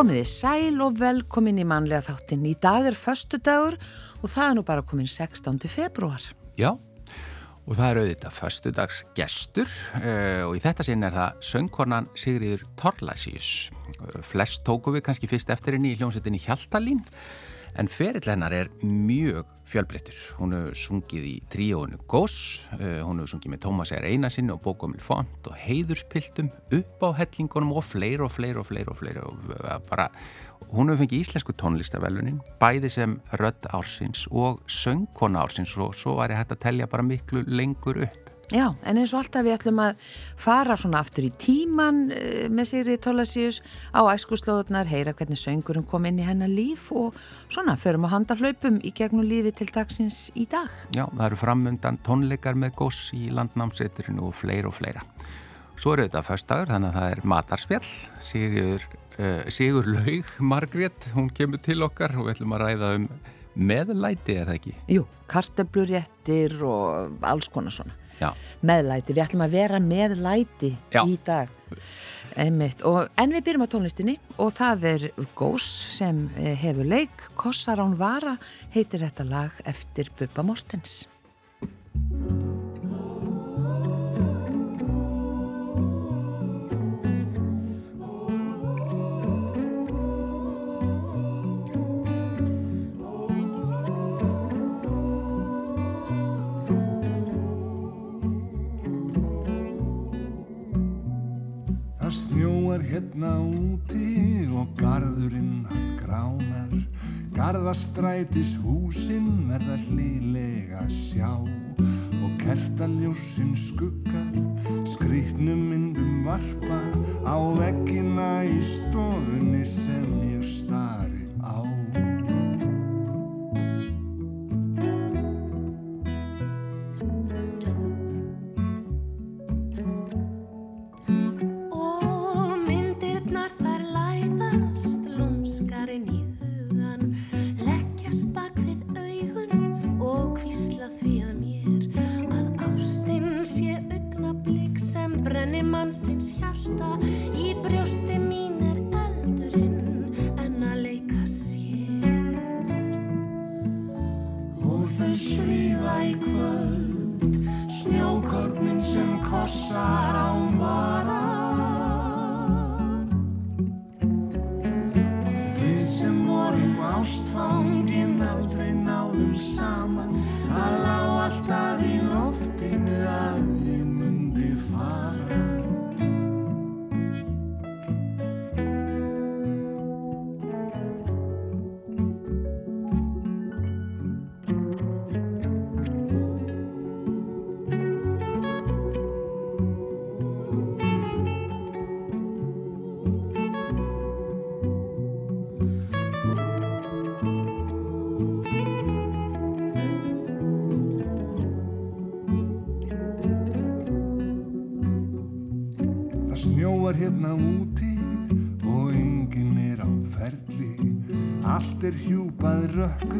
Komiði sæl og velkomin í manlega þáttin. Í dag er förstu dagur og það er nú bara komin 16. februar. Já, og það er auðvitað förstu dags gestur uh, og í þetta sinn er það söngkonan Sigriður Torlasíus. Flest tóku við kannski fyrst eftir henni í hljómsettinni Hjaltalín en ferill hennar er mjög fjölbreyttur. Hún hefur sungið í tríóinu Goss, uh, hún hefur sungið með Tómas Eir Einarsinni og Bókomil Font og Heiðurspiltum upp á hellingunum og fleir og fleir og fleir og fleir og uh, bara, hún hefur fengið íslensku tónlistavelunin, bæði sem rödd ársins og söngkona ársins og svo var ég hægt að telja bara miklu lengur upp. Já, en eins og alltaf við ætlum að fara svona aftur í tíman uh, með Sigri Tólasíus á æskuslóðunar, heyra hvernig söngurum kom inn í hennar líf og svona förum að handa hlaupum í gegnum lífi til dagsins í dag. Já, það eru framundan tónleikar með goss í landnámsreiturinu og fleira og fleira. Svo eru þetta förstagur, þannig að það er matarspjall, Sigur, uh, Sigur Laug Margrét, hún kemur til okkar og við ætlum að ræða um meðlæti, er það ekki? Jú, kartebluréttir og alls konar svona. Já. Meðlæti, við ætlum að vera meðlæti Já. í dag. Einmitt. Og, en við byrjum á tónlistinni og það er Gós sem eh, hefur leik, Kossar án vara heitir þetta lag eftir Bubba Mortens. Hérna úti og garðurinn hann gránar. Garðastrætis húsinn verða hlýlega sjá Og kertaljósin skuggar skrýtnum myndum varpa Á veggina í stofunni sem ég stari good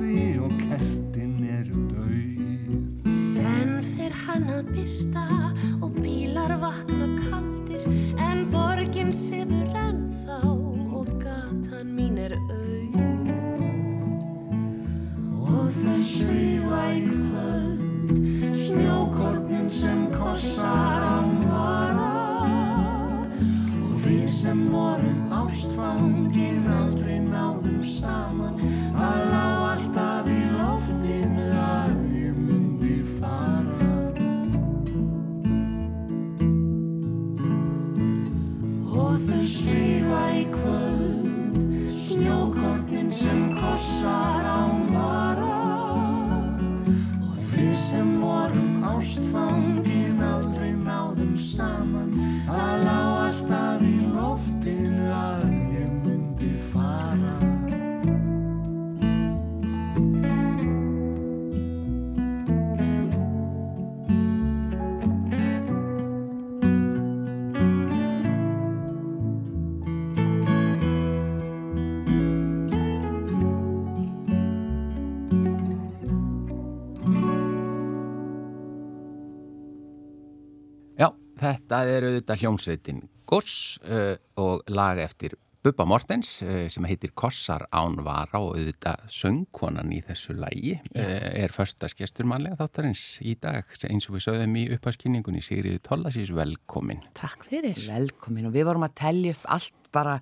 er auðvitað hljómsveitin Goss uh, og lag eftir Bubba Mortens uh, sem heitir Kossar Án Vara og auðvitað söngkonan í þessu lægi uh, er förstaskestur mannlega þáttarins í dag eins og við sögðum í upphagskynningunni Sigriði Tollasís velkomin. Takk fyrir. Velkomin og við vorum að tellja upp allt bara,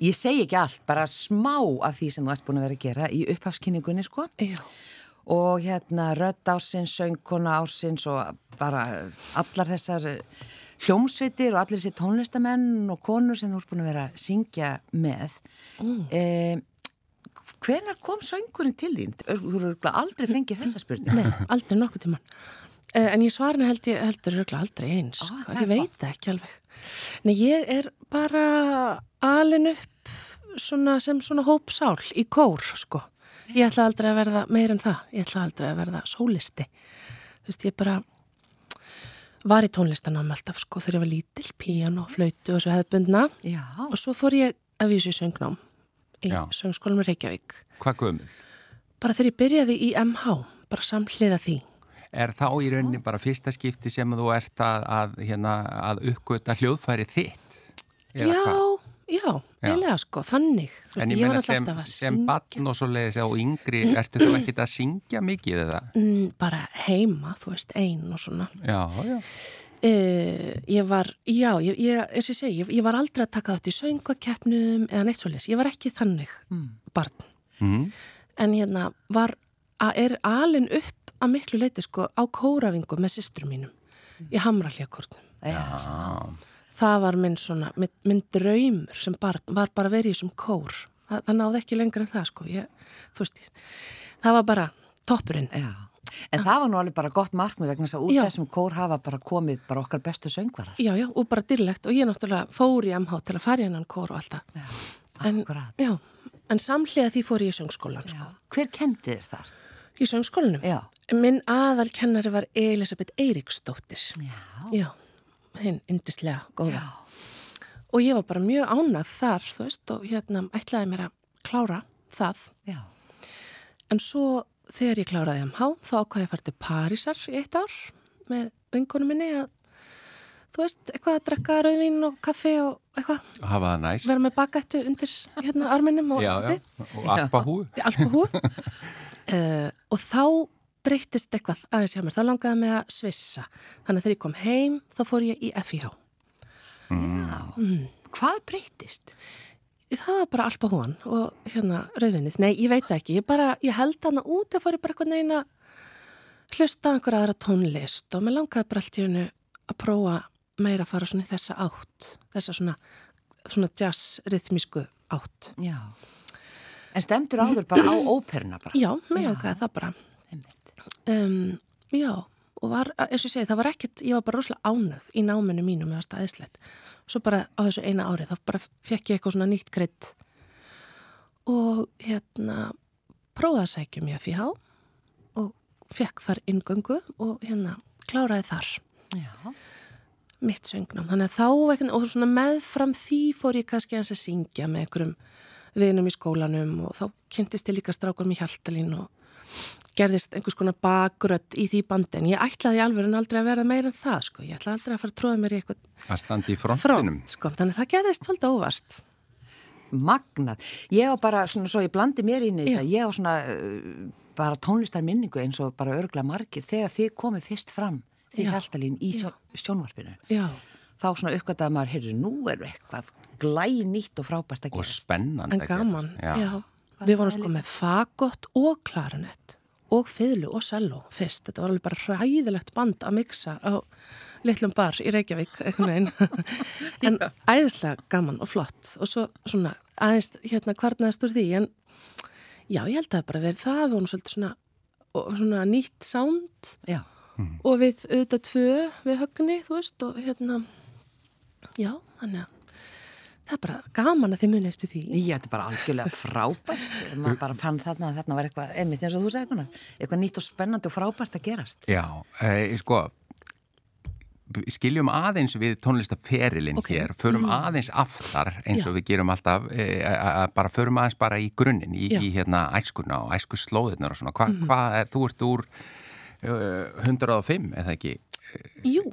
ég segi ekki allt, bara smá af því sem þú ert búin að vera að gera í upphagskynningunni sko. Já. og hérna rödd ásins, söngkona ásins og bara allar þessar hljómsveitir og allir þessi tónlistamenn og konur sem þú ert búin að vera að syngja með. Mm. eh, hvenar kom söngurinn til þín? Þú eru aldrei fengið þessa spurning Nei, aldrei nokkuð tíman uh, en ég svarna held ég heldur aldrei eins. Það er ég veit það ekki alveg. Nei, ég er bara alin upp svona, sem svona hópsál í kór sko. ég ætla aldrei að verða meir en það. Ég ætla aldrei að verða sólisti. Þú veist, ég bara var í tónlistanám alltaf sko þegar ég var lítil, píano, flautu og svo hefðbundna Já, og svo fór ég að vísu í söngnám í söngskólanum Reykjavík Hvað gömul? bara þegar ég byrjaði í MH bara samhliða því Er þá í rauninni bara fyrsta skipti sem þú ert að, að, hérna, að uppgöta hljóðfæri þitt? Eða já, hvað? Já, eiginlega sko, þannig. Þú En ég var meina alltaf sem, sem batn og svo leiðis á yngri, ertu þú ekkit að syngja mikið eða? Mm, bara heima, þú veist, ein og svona. Já, já. uh, ég var, já, ég, ég, eins og ég segi ég, ég var aldrei að taka þátt í söngakeppnum eða neitt svo leis, ég var ekki þannig barn, Mm. en hérna var, að er alin upp að miklu leiti sko á kórafingu með systrum mínum í Hamraljakortnum já. Það var minn svona, minn, minn draumur sem barn var bara í þessum kór það, það náði ekki lengur en það sko ég, veist, það var bara toppurinn Já, en það var nú alveg bara gott markmið vegna þess að út Já. þessum kór hafa bara komið bara okkar bestu söngvarar. já, já, og bara dyrlegt og ég náttúrulega fór í MH til að fara hennan kór og alltaf Já, en, já, en samhliða því fór ég í söngskólan sko. Hver kendi þér þar? í söngskólanum Já. minn aðal kennari var Elisabeth Eiríksdóttir Já. Já, hinn indislega góða og ég var bara mjög ánað þar þú veist, og hérna ætlaði mér að klára það Já. En svo þegar ég kláraði MH þá ákvaði ég að fara til Parísar í eitt ár með vinkonum minni að þú veist, eitthvað að drekka rauðvín og kaffi og eitthvað, Hafa það næst? vera með bakættu undir hérna arminum og Já, já. Og alpahú? alpahú uh, og þá breytist eitthvað aðeins hjá mér, þá langaði mig að svissa. Þannig að þegar ég kom heim þá fór ég í FIH Hvað breytist? það var bara alpahúan og hérna rauðvinnið, nei ég veit ekki. Ég, bara, ég held hana út og fór ég bara eitthvað neina hlusta á einhver aðra tónlist og mér langaði bara allt í hennu að prófa meira að fara svona í þessa átt þessa svona, svona jazz rytmísku átt. Já. En stemdur áður bara á óperuna bara? já, mér langaði það bara. Um, já, og var, eins og ég segi, það var ekkert ég var bara rosalega ánögð í náminu mínu með að staðislegt svo bara á þessu eina ári þá bara fekk ég eitthvað svona nýtt greitt og hérna prófaði að sækja mér FIH og fekk þar inngöngu og hérna kláraði þar Já. mitt söngnám. Þannig að þá og svona meðfram því fór ég kannski hans að syngja með einhverjum vinum í skólanum og þá kynntist ég líka strákunum í Hjaltalín og gerðist einhvers konar bakrött í því bandi en ég ætlaði alveg en aldrei að vera meira en það sko. Ég ætlaði aldrei að fara að tróða mér í eitthvað Að standa í frontinum? front sko. Þannig að það gerðist svolítið óvart. Magnað. Ég á bara svona, svo ég blandi mér inn í þetta, ég á svona uh, bara tónlistar minningu eins og bara örgla margir þegar þið komið fyrst fram því Já. Hjaltalín í sjó, sjónvarpinu. Já, Þá svona uppgötaði maður, heyrðu, nú er eitthvað glæ nýtt og frábært að Og gerast. spennandi en að gerast. Við vorum sko með fagott og klarinett og fiðlu og selló. Fyrst. Þetta var alveg bara hræðilegt band að miksa á litlum bar í Reykjavík en æðislega gaman og flott. Og svo svona aðeins hérna kvarnaðist úr því en já, ég held að það bara verið það við vorum svolítið svona, og svona nýtt sound. Já. og við auðvitað tvö við högni, þú veist, og hérna já, þannig að það er bara gaman að þið muni eftir því. Já, þetta er bara algjörlega frábært. maður bara fann þarna að þarna var eitthvað, einmitt eins og þú segir konar, eitthvað nýtt og spennandi og frábært að gerast. Já, e, sko skiljum aðeins við tónlistaferilinn Ok. hér, förum aðeins aftar eins og Já. við gerum alltaf e, að bara förum aðeins bara í grunninn í. Mhm. í hérna æskuna og æskuslóðirnar og svona, Hva, hvað er, þú ert úr uh, 105 eða ekki Jú,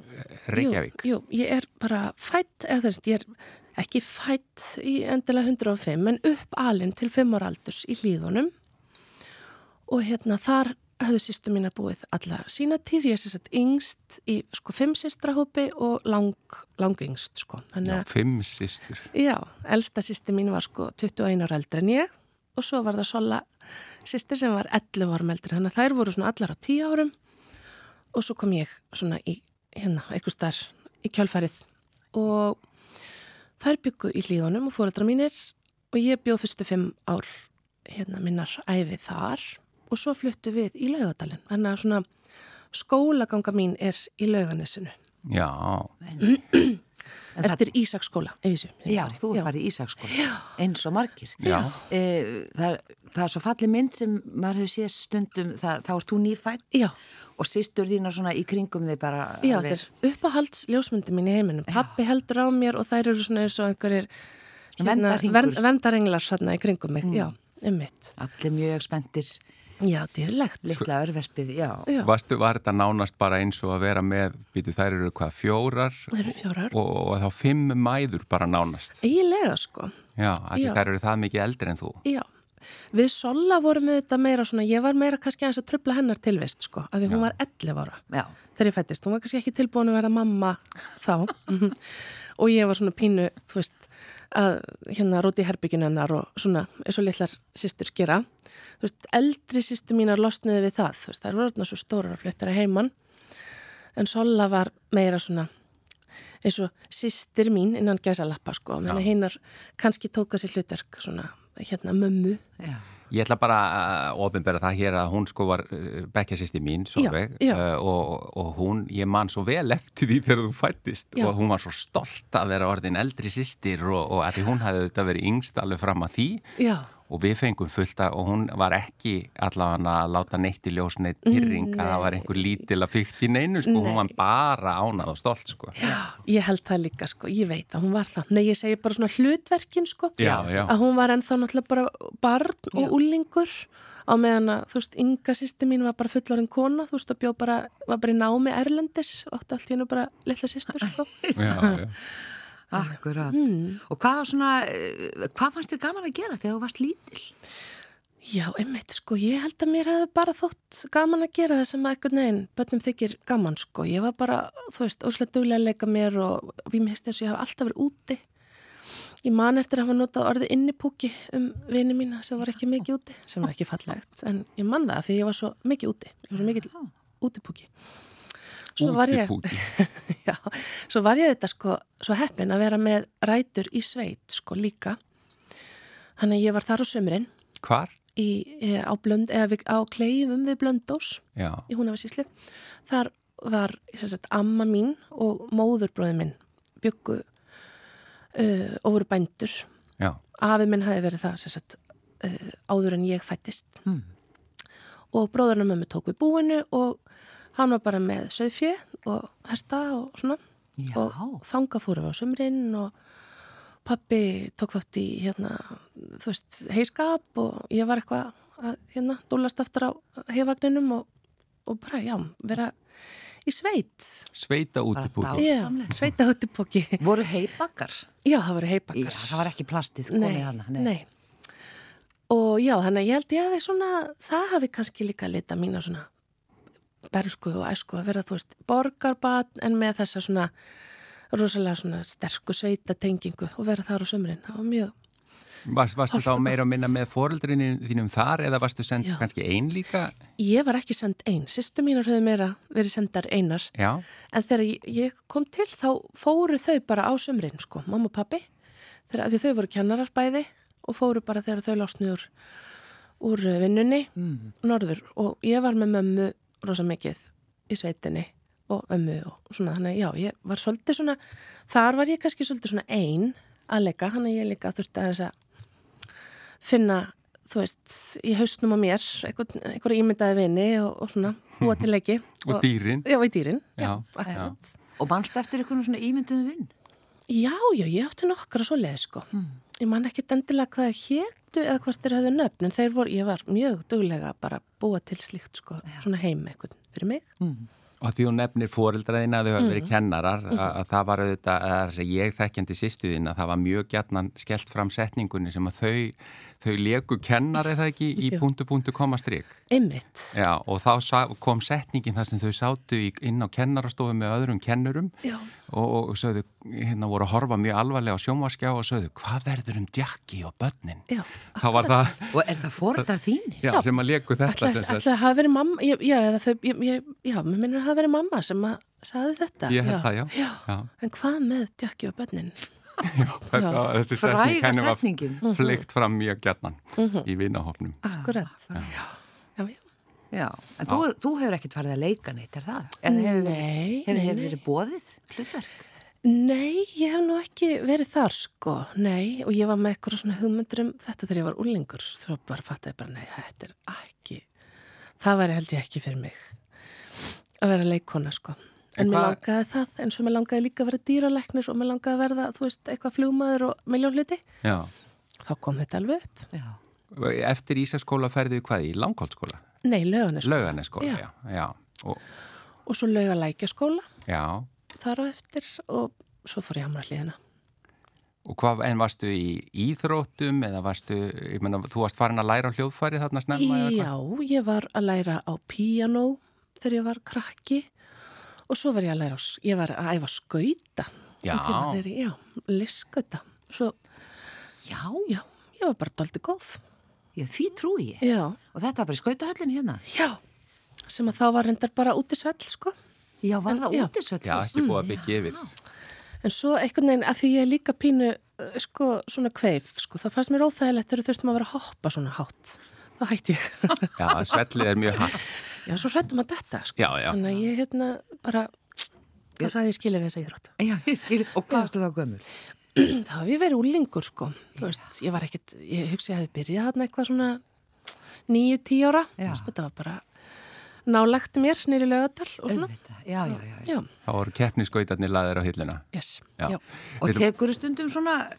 Reykjavík? Jú, jú, ég er bara fætt, eða þess, ég er ekki fætt í endilega 105 en upp alinn til 5 ára aldurs í hlýðunum og hérna þar höfðu sýstu mínar búið alla sína tíð, ég er sérst yngst í sko fimm sýstrahópi og lang, lang yngst sko. Já, fimm sýstur. Já, elsta sýsti mín var sko 21 ára eldri en ég. Og svo var það Sola sýstir sem var 11 árum eldri, þannig að þær voru svona allar á 10 árum. Og svo kom ég svona í hérna, eitthvað starf í kjálfærið og þær byggu í hlýðunum og fóreldra mínir og ég bjóð fyrstu fimm ár hérna minnar æfið þar og svo fluttu við í laugadalinn. Þannig að svona skólaganga mín er í lauganessinu. Já. Eftir Ísaksskóla, ef ég sé. Já, þú er farið í Ísaksskóla, eins og margir. E, það, það er svo fallið mynd sem maður hefur séð stundum, það, þá erst þú nýfætt Já. og sýstur þín og svona í kringum þig bara. Já, þetta er uppáhalds ljósmyndi mín í heiminum. Pappi heldur á mér og þær eru svona eins og einhverjir ven- vendarenglar hérna í kringum mig. Já, um mitt. Allir mjög spendir, Já, dýrlegt. litla örverspið, já. Já, Vastu, var þetta nánast bara eins og að vera með, býtu þær eru hvað, fjórar það eru fjórar. og, og þá fimm mæður bara nánast. Eiginlega, sko. Já, Já. þær eru það mikið eldri en þú. Já, við Sola vorum auðvitað meira svona, ég var meira kannski aðeins að tröfla hennar tilvist sko, að því hún var 11 ára Já, þegar ég fættist, hún var kannski ekki tilbúin að vera mamma þá og ég var svona pínu, þú veist að hérna róti hennar og svona eins og litlar sýstur gera þú veist, eldri sýstur mínar losnuði við það, þú veist, þær voru þarna svo stórar að flytta að heiman en Sola var meira svona eins og sýstir mín innan gæsa lappa sko, menn Já. hinnar kannski tóka sér hlutverk svona hérna mömmu já. Ég ætla bara að ofinbera það hér að hún sko var uh, bekkjasisti mín, Solveig, Já, já. uh, og, og hún, ég man svo vel eftir því þegar þú fættist Já. og hún var svo stolt að vera orðin eldri sýstir og, og að því hún hefði þetta verið yngst alveg fram að því Já, og við fengum fullt að og hún var ekki allavega að láta neitt í ljós neitt pyrring að það var einhver lítil að fyrkt í neinu sko, hún var bara ánað og stolt sko. ég held það líka sko, ég veit að hún var það. Nei, ég segi bara svona hlutverkin sko, Já, já. að hún var ennþá náttúrulega bara barn og úlingur á meðan að, þú veist, ynga sýsti mín var bara fullorinn kona, þú veist, og bjó bara, var bara í námi Erlendis, óttu allt í hennu bara litla sýstur sko. Já, já. Akkurat. Hmm. Og hvað svona, eh, hvað fannst þér gaman að gera þegar þú varst lítil? Já, einmitt, sko, ég held að mér hefði bara þótt gaman að gera það sem að einhvern veginn bönnum þykir gaman, sko. Ég var bara, þú veist, óslega duglega að leika mér og við mér hefst eins og ég hafa alltaf verið úti. Ég man eftir að hafa notað orðið innipúki um vini mína sem var ekki mikið úti, sem var ekki fallegt, en ég man það af því ég var svo mikið úti, ég var svo mikið útipúki. Svo var ég, já, svo var ég þetta sko, svo heppin að vera með rætur í sveit, sko, líka. Þannig að ég var þar á sömurinn Hvar? í, e, á, blönd, við, á kleifum við Blöndós Já, í Húnafisíslu. Þar var sagt, amma mín og móðurbróði minn byggu uh, og voru bændur. já, Afi minn hafi verið það sagt, uh, áður en ég fættist. Hmm. Og bróðurinn og mömmu tók við búinu og hann var bara með söðfjö og hesta og svona. Já. Og þanga fórum við á sömurinn og pappi tók þátt í hérna, þú veist, heiskap og ég var eitthvað að hérna, dólast aftur á heivagninum og, og bara, já, vera í sveit. sveita. Bara Já, Dásamlegt. sveita húttipóki. Voru heibakkar? Já, það voru Já, heibakkar. það var ekki plastið komið Nei, hana. nei. Og já, þannig að ég held ég hafi svona, það hafi kannski líka lita mína svona bersku og æsku að vera, þú veist, borgarbat en með þessa svona rosalega svona sterku sveita tengingu og vera þar á sömurinn. Það var mjög, Varst, varstu þá meira að minna með foreldrinu þínum þar eða varstu sendt Já. kannski ein líka? ég var ekki send einn, sýstu mínar höfðu meira verið sendar einar, Já, en þegar ég- kom til þá fóru þau bara á sömurinn, sko, mamma og pappi, þegar þau voru kennarar bæði og fóru bara þegar þau lásnu úr, úr vinnunni norður. Og ég var með mömmu rosa mikið í sveitinni og ömmu og svona þannig að já, ég var svolítið svona, þar var ég kannski svolítið svona ein að leika, þannig að ég líka þurfti að þess að finna, þú veist, í hausnum á mér, einhver, ímyndaði vini og, og svona, búa til leiki. og dýrin. Já, í dýrin. Já, akkurat. Og mannst eftir ykkur svona ímynduðum vinn? Já, já, ég átti nokkra svo leið, sko. Ég man ekki endilega hvað þeir hétu eða hvort þeir höfðu nöfn, en þeir voru, ég var mjög duglega bara að búa til slíkt, sko, svona heim eitthvað fyrir mig. Og því hún nefnir fóreldraðina að þau hafa verið Mhm. kennarar, að, að það var auðvitað, að þess að ég þekkjandi sýstuðina, það var mjög gætnan skellt fram setningunni sem að þau, þau leku kennar eða ekki í Já. punktu punktu komastrik. Einmitt. Já, og þá kom setningin þar sem þau sátu inn á kennarastofu með öðrum kennurum Já. og, og sögðu, hérna voru að horfa mjög alvarlega á sjómaskjá og sögðu, hvað verður um Jackie og börnin? Já. Þá var það, Og er það fóreldrar þínir? já, sem að leku þetta. Það hafa verið mamma, já, eða þau, ég, já, mér minnir að hafa verið mamma sem að sagði þetta. Ég held það, já. Já. Já. En hvað með Jackie og börnin? Þetta, þessi setning henni var setningin. fleikt fram mjög gætnan í vinahopnum. Akkurat. Já. Já, já. Já, en þú, þú hefur ekkert farið að leika neitt, er það? Eða hefur, Nei, hefur, nei, hefur nei. verið bóðið hlutverk? Nei, ég hef nú ekki verið þar sko, nei, og ég var með eitthvað svona hugmyndur um þetta þegar ég var úlingur, þá bara fattaði bara, nei, þetta er ekki, það væri held ég ekki fyrir mig að vera leikona sko. En, En mér langaði það, eins og mér langaði líka að vera dýraleknir og mér langaði að verða, þú veist, eitthvað flugmaður og miljónluti, Já. þá kom þetta alveg upp. Já. Eftir Ísaskóla ferðu hvað í Langholtskóla? Nei, lauganesk Laugarneskóla, Já. já. já. Og, og svo laugalækjaskóla já. þar á eftir og svo fór ég hamra hlýðina. Og hvað, en varstu í íþróttum eða varstu, ég menna, þú varst farin að læra á hljóðfæri þarna snemma eða Já, ég var að læra á piano þegar ég var krakki og svo var ég að læra á, s- ég var að æfa skauta. Já. Já, listskauta. Svo, Já, já, ég var bara doldi góð. ég, því trúi ég. Já, Og þetta var bara í skautahöllin hérna? já, sem að þá var reyndar bara út í svell, sko. Já, var það Já. útisvöld? Já, ekki búið að byggja yfir. En svo einhvern veginn, af því ég er líka pínu, uh, sko, svona kveif, sko, það fannst mér óþægilegt þegar þurftum að vera að hoppa svona hátt. Það hætti ég. Já, svellið er mjög hægt. já, svo hrættum að þetta, sko. Já, já. Þannig að ég, hérna, bara, það sagði ég skilja við þessa íþrótt. Já, ég skil. Og hvað varstu þá gömur? þá hef ég verið úlingur sko þú veist, ég var ekkert, ég hugsi að ég hefði byrjað hann eitthvað svona nýju, tíu ára Já. Þess, þetta var bara nálagt mér nýri lögadal og svona já, já, já. já, Þá voru keppniskautarnir laðir á hilluna. yes, Já. já, Og tekur stundum svona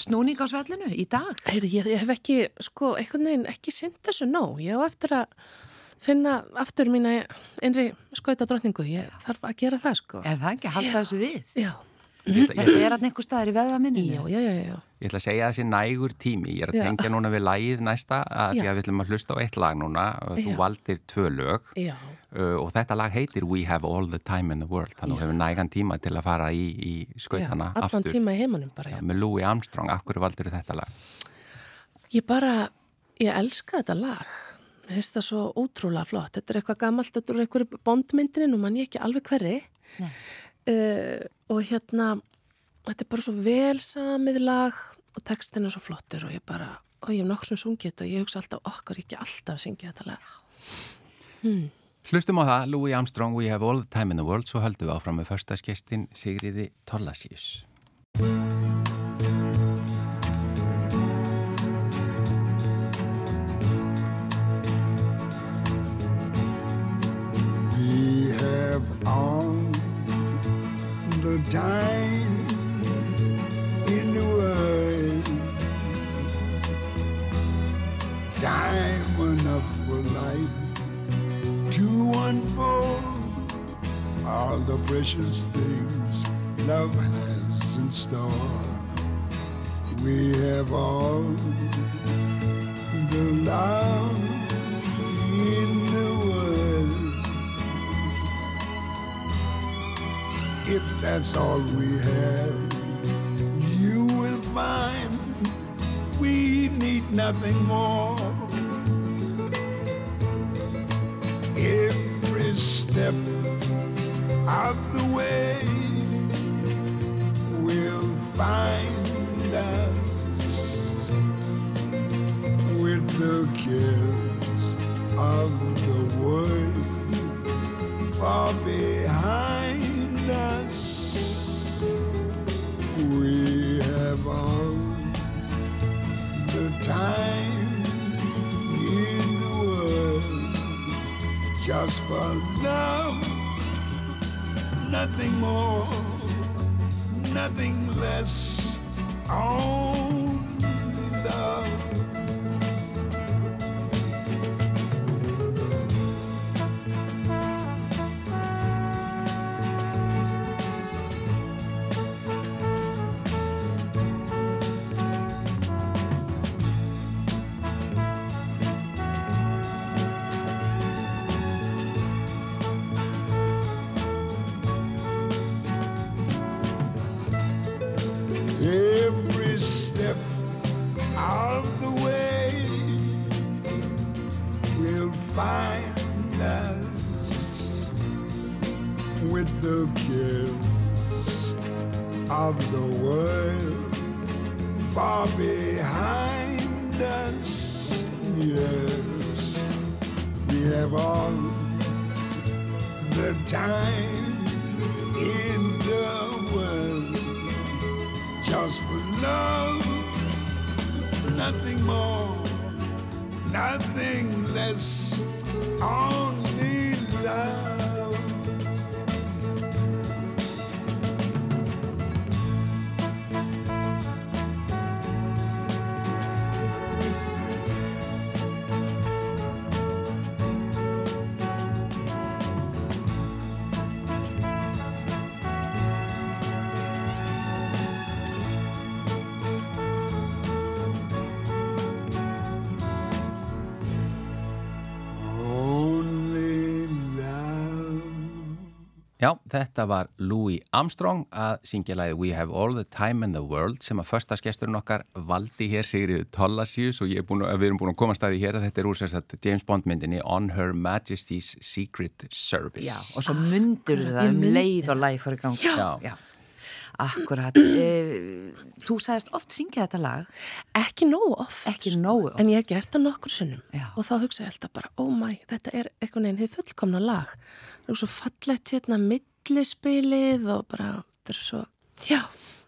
snúning á svellinu í dag? Heyrðu, ég, ég hef ekki sko, einhvern veginn ekki synd þessu nóg ég á eftir að finna aftur mína einri skauta drottningu ég þarf að gera það sko Er það ekki að halda þessu við? já, Ég, ætla- ég, Þetta er hann einhver staðar í veðvaminninu? já, já, já, já. ég ætla að segja að þessi nægur tími. Ég er að Já. tengja núna við lagið næsta að því Já. að við ætlum að hlusta á eitt lag núna og þú Já. valdir tvö lög já. uh, og þetta lag heitir We Have All the Time in the World. Þannig að þú hefur nægan tíma til að fara í, í skautana allan aftur. tíma í heimanum bara, já. Með Louis Armstrong, af hverju valdir þetta lag? Ég bara, ég elska þetta lag. Mér finnst það svo ótrúlega flott. Þetta er eitthvað gammalt, þetta er eitthvað bondmyndinni, nú mann ég ekki alveg hverri. Uh, og hérna, þetta er bara svo vel samið lag og textin er svo flottur og ég bara, og ég hef nokkuð sem sungið þetta og ég hugsa alltaf okkar ekki alltaf að syngja þetta lag. Hlustum á það, Louis Armstrong, We Have All the Time in the World, svo höldum við áfram með förstaskestin Sigriði Torlasíus. Have all the time in the world. Time enough for life to unfold all the precious things love has in store. We have all the love in If that's all we have, you will find we need nothing more. Every step of the way will find us with the cares of eyes on oh. Þetta var Louis Armstrong að syngja læði We Have All the Time in the World sem að förstaskesturinn okkar valdi hér Sigriður Tollasius og búin, við erum búin að koma staði hér að þetta er úr sérstaklega James Bond myndinni On Her Majesty's Secret Service. Já, og svo myndur það um leið og læg fyrir gang. Já. Já. Akkurat. E, þú sagðist oft syngja þetta lag. Ekki nógu oft. Ekki nógu oft. En ég hef gert það nokkur sinnum. Já. Og þá hugsa ég alltaf bara, oh my, þetta er eitthvað neginn þið fullkomna lag. Það er svo fallegt hérna millispilið og bara, þetta er svo, já,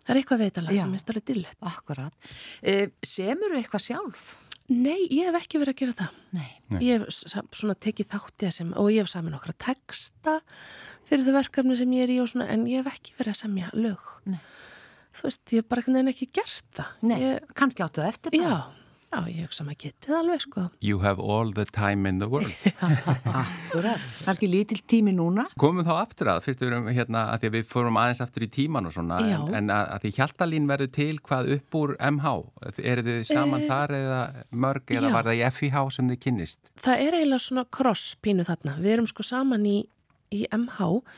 það er eitthvað Já. sem er starfið dillett. Akkurat. E, semur þú eitthvað sjálf? Nei, ég hef ekki verið að gera það. Nei. Ég hef svona tekið þátt í það sem, og ég hef saman okkar texta fyrir þau verkefni sem ég er í og svona, en ég hef ekki verið að semja lög. Nei. Þú veist, ég hef bara veginn ekki gert það. Nei, Ég, kannski áttu það eftir bara. já, ég hugsa maður getið alveg, sko. You have all the time in the world. Akkurat. Kannski lítill tími núna. Komum þá aftur að, fyrst við erum hérna, að því að við fórum aðeins aftur í tíman og svona, Já. en, en að, að því Hjaltalín verður til hvað upp úr MH? Er þið saman þar eða mörg eða já. var það í FIH sem þið kynnist? Það er eiginlega svona cross pínu þarna. Við erum sko saman í, í MH og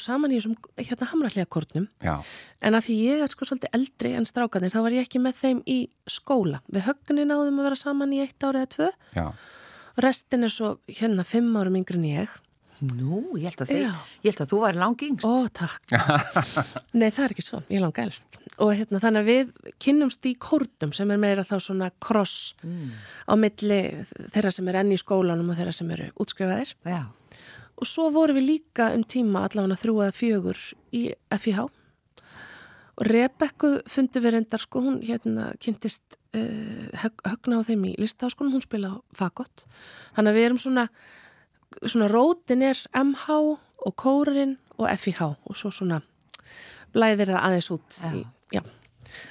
saman í þessum hérna hamrallega Já, En að því ég er sko svolítið eldri en strákanir, þá var ég ekki með þeim í skóla. Við höggunni náðum að vera saman í eitt ári eða tvö. já. Restin er svo hérna fimm árum yngri en ég. Nú, ég held að, þeir, ég held að þú væri langi yngst. Ó, takk. Nei, það er ekki svo. Ég er langa elst. Og hérna, þannig að við kynnumst í kórtum sem er meira þá svona cross á milli þeirra sem er enn í skólanum og þeirra sem eru útskrifaðir. Já. Og svo vorum við líka um tíma allavega þrjú eða fjögur í FIH og Rebekku fundum við reyndar sko, hún hérna kynntist uh, hög, högna á þeim í listaháskónum, hún spila fagott. Þannig að við erum svona, svona rótin er MH og kórin og FIH og svo svona blæðir það aðeins út. Í, já.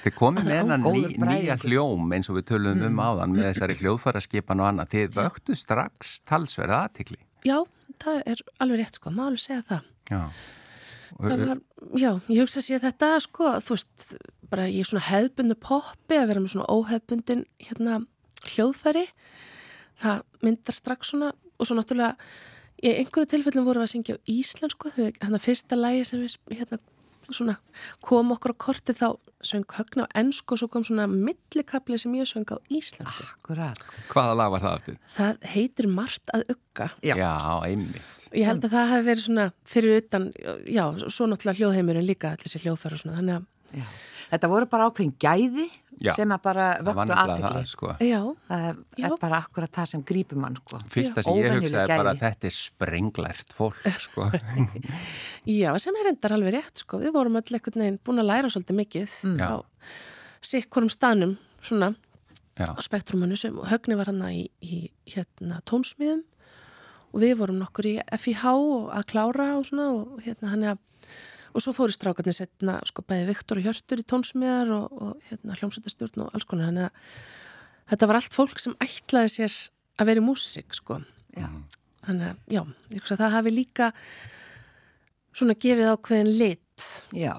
Þið komið með hennan ný, nýja hljóm eins og við töluðum um áðan með þessari hljóðfæraskipan og annað. Þið vöktu strax talsverða aðtikli. já, það er alveg rétt sko, alveg segja það. Já. Það var, já, ég hugsa að sé þetta sko, þú veist, bara ég er svona hefðbundu poppi að vera með svona óhefðbundin hérna hljóðfæri það myndar strax svona og svo náttúrulega í einhverju tilfellum vorum við að syngja á íslensku þannig að fyrsta lægi sem við hérna svona kom okkur á korti þá söng högna á ennsku og svo kom svona millikabli sem ég söng á íslensku Akkurat. Hvaða lag var það aftur? það heitir margt að ugga Já. Já, einmitt. Ég held að það hefði verið svona fyrir utan, já, svo náttúrulega hljóðheimurinn líka allir sér hljóðfæra og svona, þannig að, Já. Þetta voru bara ákveðin gæði Já. sem að bara vöktu aðtekli. sko. já, Það er, Já. bara akkurat það sem grípur mann, sko. Fyrsta sem ég Óvenjuleg hugsaði er bara að þetta er sprenglært fólk, sko. já, sem er endar alveg rétt, sko, við vorum öll einhvern veginn búin að læra svolítið mikið Já. á sikkurum stanum, svona, Já. á spektrumanu sem, högni var hann í, í hérna tónsmiðum og við vorum nokkur í FIH og að klára og svona og hérna hann er að og svo fóru strákarnir setna sko bæði Viktor og Hjörtur í tónsmiðar og, og hérna hljómsveitastjórn og alls konar. Þannig að þetta var allt fólk sem ætlaði sér að vera í músík sko. Þannig að já, að það hafi líka svona gefið ákveðin lit. Já.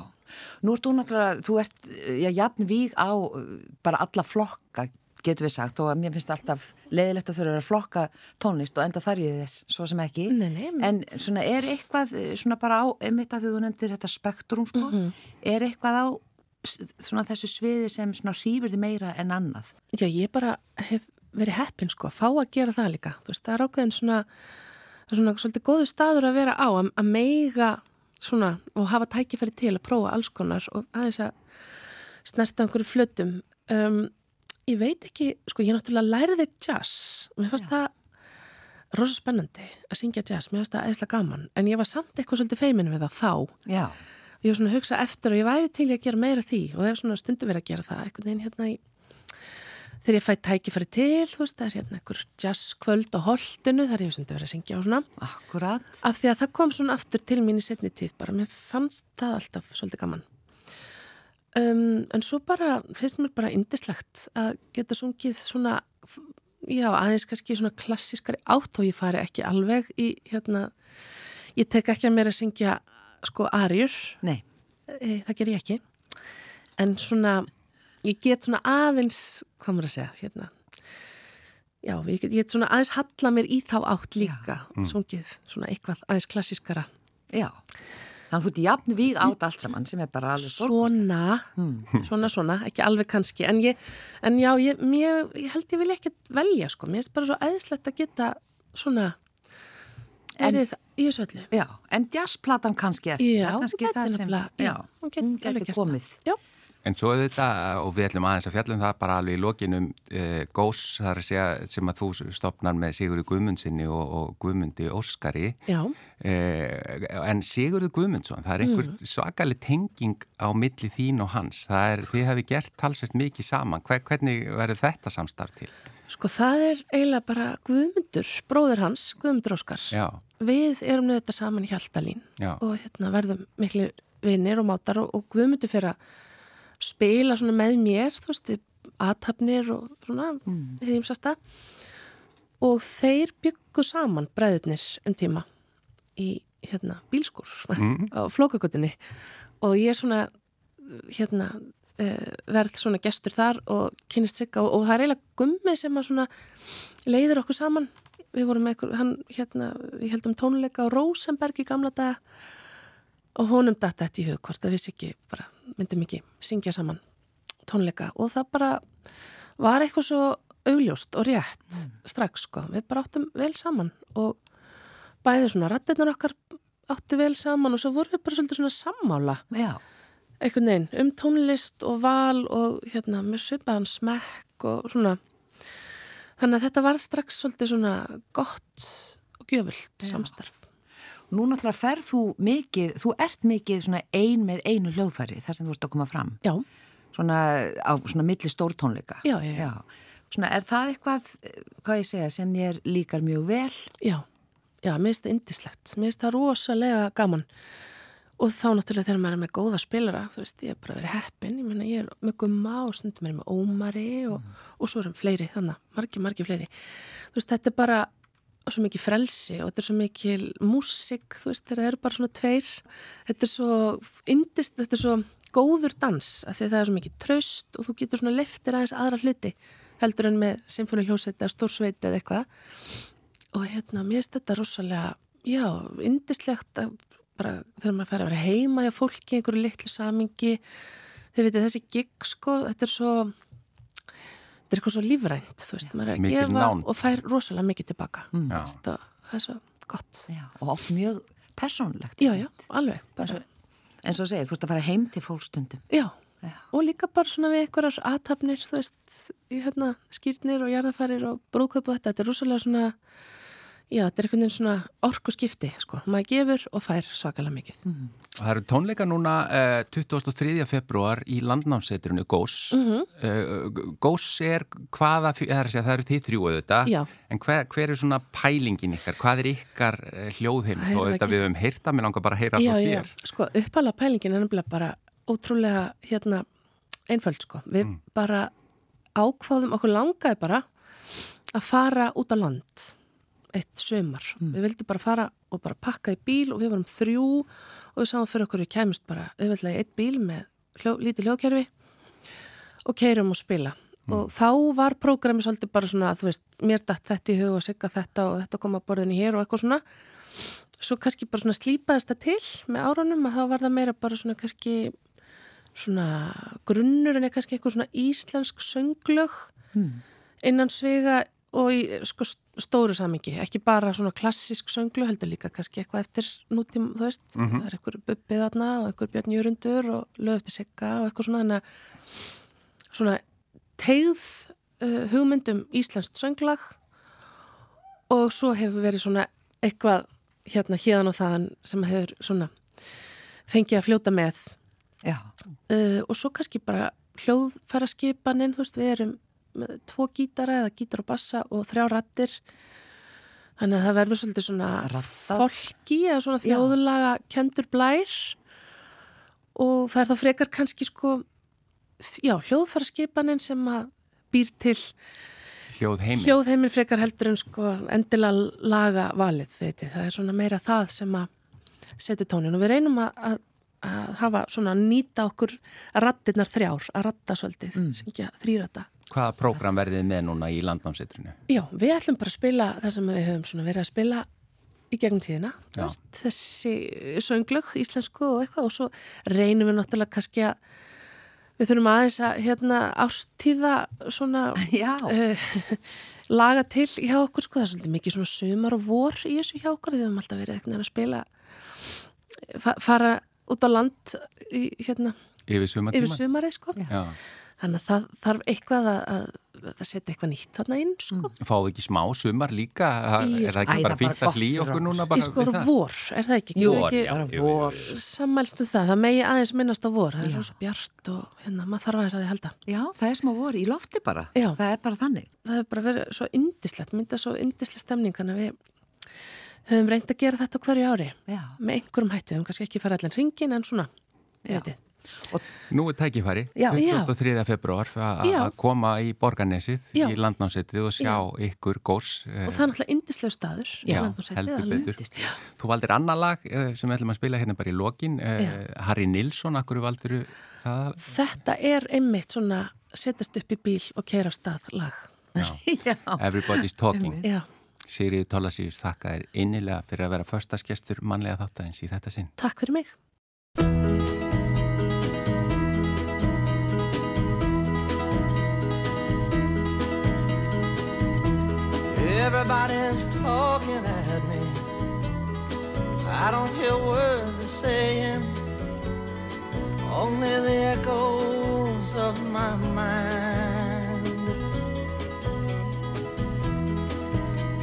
Nú ert þú náttúrulega, þú ert, já, jafn víg á uh, bara alla flokka, getur við sagt, og mér finnst alltaf leiðilegt að þurfa að flokka tónlist og enda þar ég þess, svo sem ekki. Nei, nei, En svona er eitthvað, uh, svona bara á, einmitt að þú nefndir þetta spektrum, sko, er eitthvað á svona þessu sviði sem svona hrífur þið meira en annað? Já, ég bara hef verið heppin sko, að fá að gera það líka. Þú veist, það er ákveðin svona, svona svolítið góðu staður að vera á, að, að meiga svona og hafa tækifæri til að prófa alls konar og aðeins að snerta einhverju flötum um, ég veit ekki, sko ég náttúrulega læriði jazz. Og mér fannst það rosa spennandi að syngja jazz. Mér fannst það eðslega gaman, en ég var samt eitthvað svolítið feimin við það þá. Já, ég var svona að hugsa eftir og ég væri til að gera meira því og hef svona stundu verið að gera það einhvern veginn hérna í þegar ég fæ tækifæri til, þú veist, það er hérna einhver jazzkvöld á holtinu, þar ég hef stundu verið að syngja og svona. Akkurat. af því að það kom svona aftur til mín í setni tíð bara, mér fannst það alltaf svolítið gaman um, en svo bara finnst mér bara indislegt að geta sungið svona já, aðeins kannski svona klassískari átt og ég fari ekki alveg í hérna, ég tek ekki að mér að syngja sko arjur Nei, e, það ger ég ekki. En svona, ég get svona aðeins hvað maður að segja hérna já, ég get, ég get svona aðeins halla mér í þá átt líka sungið svona eitthvað aðeins klassískara. Já. Þannig að þú ert jafn víg át allt saman sem er bara alveg stórkostlegt. svona, svona, svona, ekki alveg kannski en, ég, en já, ég, mér, ég held ég vil ekki velja sko, mér finnst bara svo æðislegt að geta svona erið í þessu öllu Já, en jazzplatan kannski eftir. Já, hún sem, nefnilega, já, hún það. komið. Já, En svo er þetta, og við ætlum aðeins að fjallum það bara alveg í lokinum e, Gós, þar að segja, sem að þú stopnar með Sigurði Guðmundsinni og, og Guðmundi Óskari. já, E, en Sigurði Guðmundsson, það er einhver Mm. svakalig tenging á milli þín og hans. Það er, þið hefði gert talsveit mikið saman. Hver, hvernig verður þetta samstarf til? sko það er eiginlega bara Guðmundur, bróður hans, Guðmundur Óskar Já, við erum nöðu þetta saman í Hjaltalín já, og hérna verðum miklu vinnir og mátar og, og Guðmundur fyrir að spila svona með mér, þú veist, við aðtapnir og svona mm. þýmsasta og þeir byggu saman bræðurnir um tíma í hérna bílskur á flókagutinni og ég er svona hérna uh, verð svona gestur þar og kynist sigga og, og það er eiginlega gummi sem að svona leiðir okkur saman. Við vorum með einhver, hann hérna við heldum tónleika á Rosenberg í gamla daga og honum datt þetta í hug hvort að við ekki bara myndum ekki syngja saman tónleika. Og það bara var eitthvað svo augljóst og rétt strax sko, við bara áttum vel saman og bæði svona rattirnar okkar áttu vel saman og svo vorum við bara svolítið svona sammála. Já, einhvern veginn um tónlist og val og hérna með svipaðan smekk og svona. Þannig að þetta var strax svolítið svona gott og gjöfult samstarf nú náttúrulega ferð þú mikið, þú ert mikið svona ein með einu hljóðfæri þar sem þú ert að koma fram. Já, Svona á svona milli stórtónleika. Já, já, já. Svona er það eitthvað, hvað ég segja, sem þér líkar mjög vel? já, já, mér finnst það indislegt mér finnst það rosalega gaman og þá náttúrulega þegar maður er með góða spilara þú veist, ég er bara verið heppin ég meina ég er með gumma og stundum er ég með ómari og, og svo erum fleiri þannig, margi, margi fleiri þú veist, þetta er bara svo mikið frelsi og þetta er svo mikið músik, þú veist, það eru bara svona tveir. Þetta er svo indist, þetta er svo góður dans af því að það er svo mikið traust og þú getur svona leftir aðeins aðra hluti heldur en með symfóni hljósveit eða stórsveit eða eitthvað. Og hérna, mér finnst þetta rosalega, já, indislegt að bara þegar maður fær að vera heima hjá fólki, einhverju litlu samingi þið veitir þessi gig sko, þetta er svo þetta er eitthvað svo lífrænt, þú veist, maður er að Mikil gefa nánd. og fær rosalega mikið tilbaka mm. Já. það, það er svo gott Já, og oft mjög persónlegt. já, já, alveg, bara En svo segir, þú ert að fara heim til fólkstundum. já, Já. og líka bara svona við einhverjar aðtapnir, þú veist í hérna, skýrnir og jarðafarir og og þetta, þetta er rosalega svona já, þetta er einhvern veginn svona orkuskipti, sko, maður gefur og fær svakalega mikið Og það eru tónleika núna uh, 23. februar í landnámssetrinu Gós. Mhm. uh, Gós er hvaða, það, er segja, það eru þið þrjú auðvitað, Já. en hver, hver er svona pælingin ykkar? Hvað er ykkar hljóðheim? Það Og þetta við höfum heyrta, mér langar bara að heyra já, þér. sko, uppala pælingin er nefnilega bara ótrúlega, hérna, einföld, sko. Við bara ákváðum, okkur langaði bara að fara út á land eitt sömar. Við vildum bara fara og bara pakka í bíl og við varum þrjú og við sáum fyrir okkur við kæmust bara auðveldlega í eitt bíl með hljó, lítið hljóðkerfi og keirum og spila. Og þá var prógrami svolítið bara svona að þú veist, mér datt þetta í hug og sigga þetta og þetta kom að borðinu hér og eitthvað svona svo kannski bara svona slípaðist það til með árunum að þá var það meira bara svona kannski svona grunnur en eitthvað svona íslensk sönglög innan svega og í sko, stóru samingi, ekki bara svona klassisk sönglu, heldur líka kannski eitthvað eftir nútíma, þú veist, Mhm. það er einhver bubbið þarna og einhver björn jörundur og lög eftir sigga og eitthvað svona, svona tegð uh, hugmyndum íslenskt sönglag og svo hefur verið svona eitthvað hérna hérðan og þaðan sem hefur svona fengið að fljóta með. Já, uh, og svo kannski bara hljóðfæra skipanin, þú veist, við erum tvo gítara eða gítar og bassa og þrjá rattir þannig að það verður svolítið svona Raddað. fólki eða svona Já. þjóðlaga kendur blær og það er þá frekar kannski sko já, hljóðfæra skipanin sem að býr til Hljóð heimi. hljóðheimin frekar heldur en sko endilega laga valið þetta, það er svona meira það sem að setja tónin og við reynum að, að, að hafa svona nýta okkur rattirnar þrjár, að ratta svolítið, mm. þrýrata. Hvaða prógram verðið með núna í landnámseitrinu? Já, við ætlum bara að spila það sem við höfum verið að spila í gegnum tíðina, veist, þessi sönglög, íslensku og eitthvað og svo reynum við náttúrulega kannski að við þurfum aðeins að hérna ástíða svona uh, laga til hjá okkur sko, það er svolítið mikið svona sumar og vor í þessu hjá okkur, við höfum alltaf verið veginn að spila fa fara út á land í, hérna, Yfir sumarið sko. Já. Þannig að það þarf eitthvað að, að, setja eitthvað nýtt þarna inn sko Fáðu ekki smá sumar líka? Í- er það Æ, ekki er bara fínt að gott hlý fyrir okkur núna? í Bara sko vor, er það ekki? Jú, við bara jú, vor. sammælstu það, það megi aðeins minnast á vor það er svo bjart og hérna, maður þarf aðeins að því halda Já, það er smá vor í lofti bara. Já. Það er bara þannig. það hefur bara verið svo indislegt mynda svo indisleg stemning þannig að við höfum reynd að gera þetta hverju ári Já. með einhverjum hætti, við höfum kannski ekki fara allan ringin en svona, Já. Nú er tækifæri, Já. 23. februar að Já. koma í borgarnesið Já. í landnámseitið og sjá ykkur górs eh, og það er náttúrulega indislegu staður Já, alveg. betur. Þú valdir annar lag eh, sem við ætlum að spila hérna bara í lokin eh, Harry Nilsson, akkur valdir það? Þetta er einmitt svona setjast upp í bíl og keira á stað lag. Já. Everybody's Talking Já, Sigriði Tólasíus þakka þér innilega fyrir að vera förstaskestur mannlega þáttarins í þetta sinn takk fyrir mig. Everybody's talking at me. I don't hear words they're saying, only the echoes of my mind.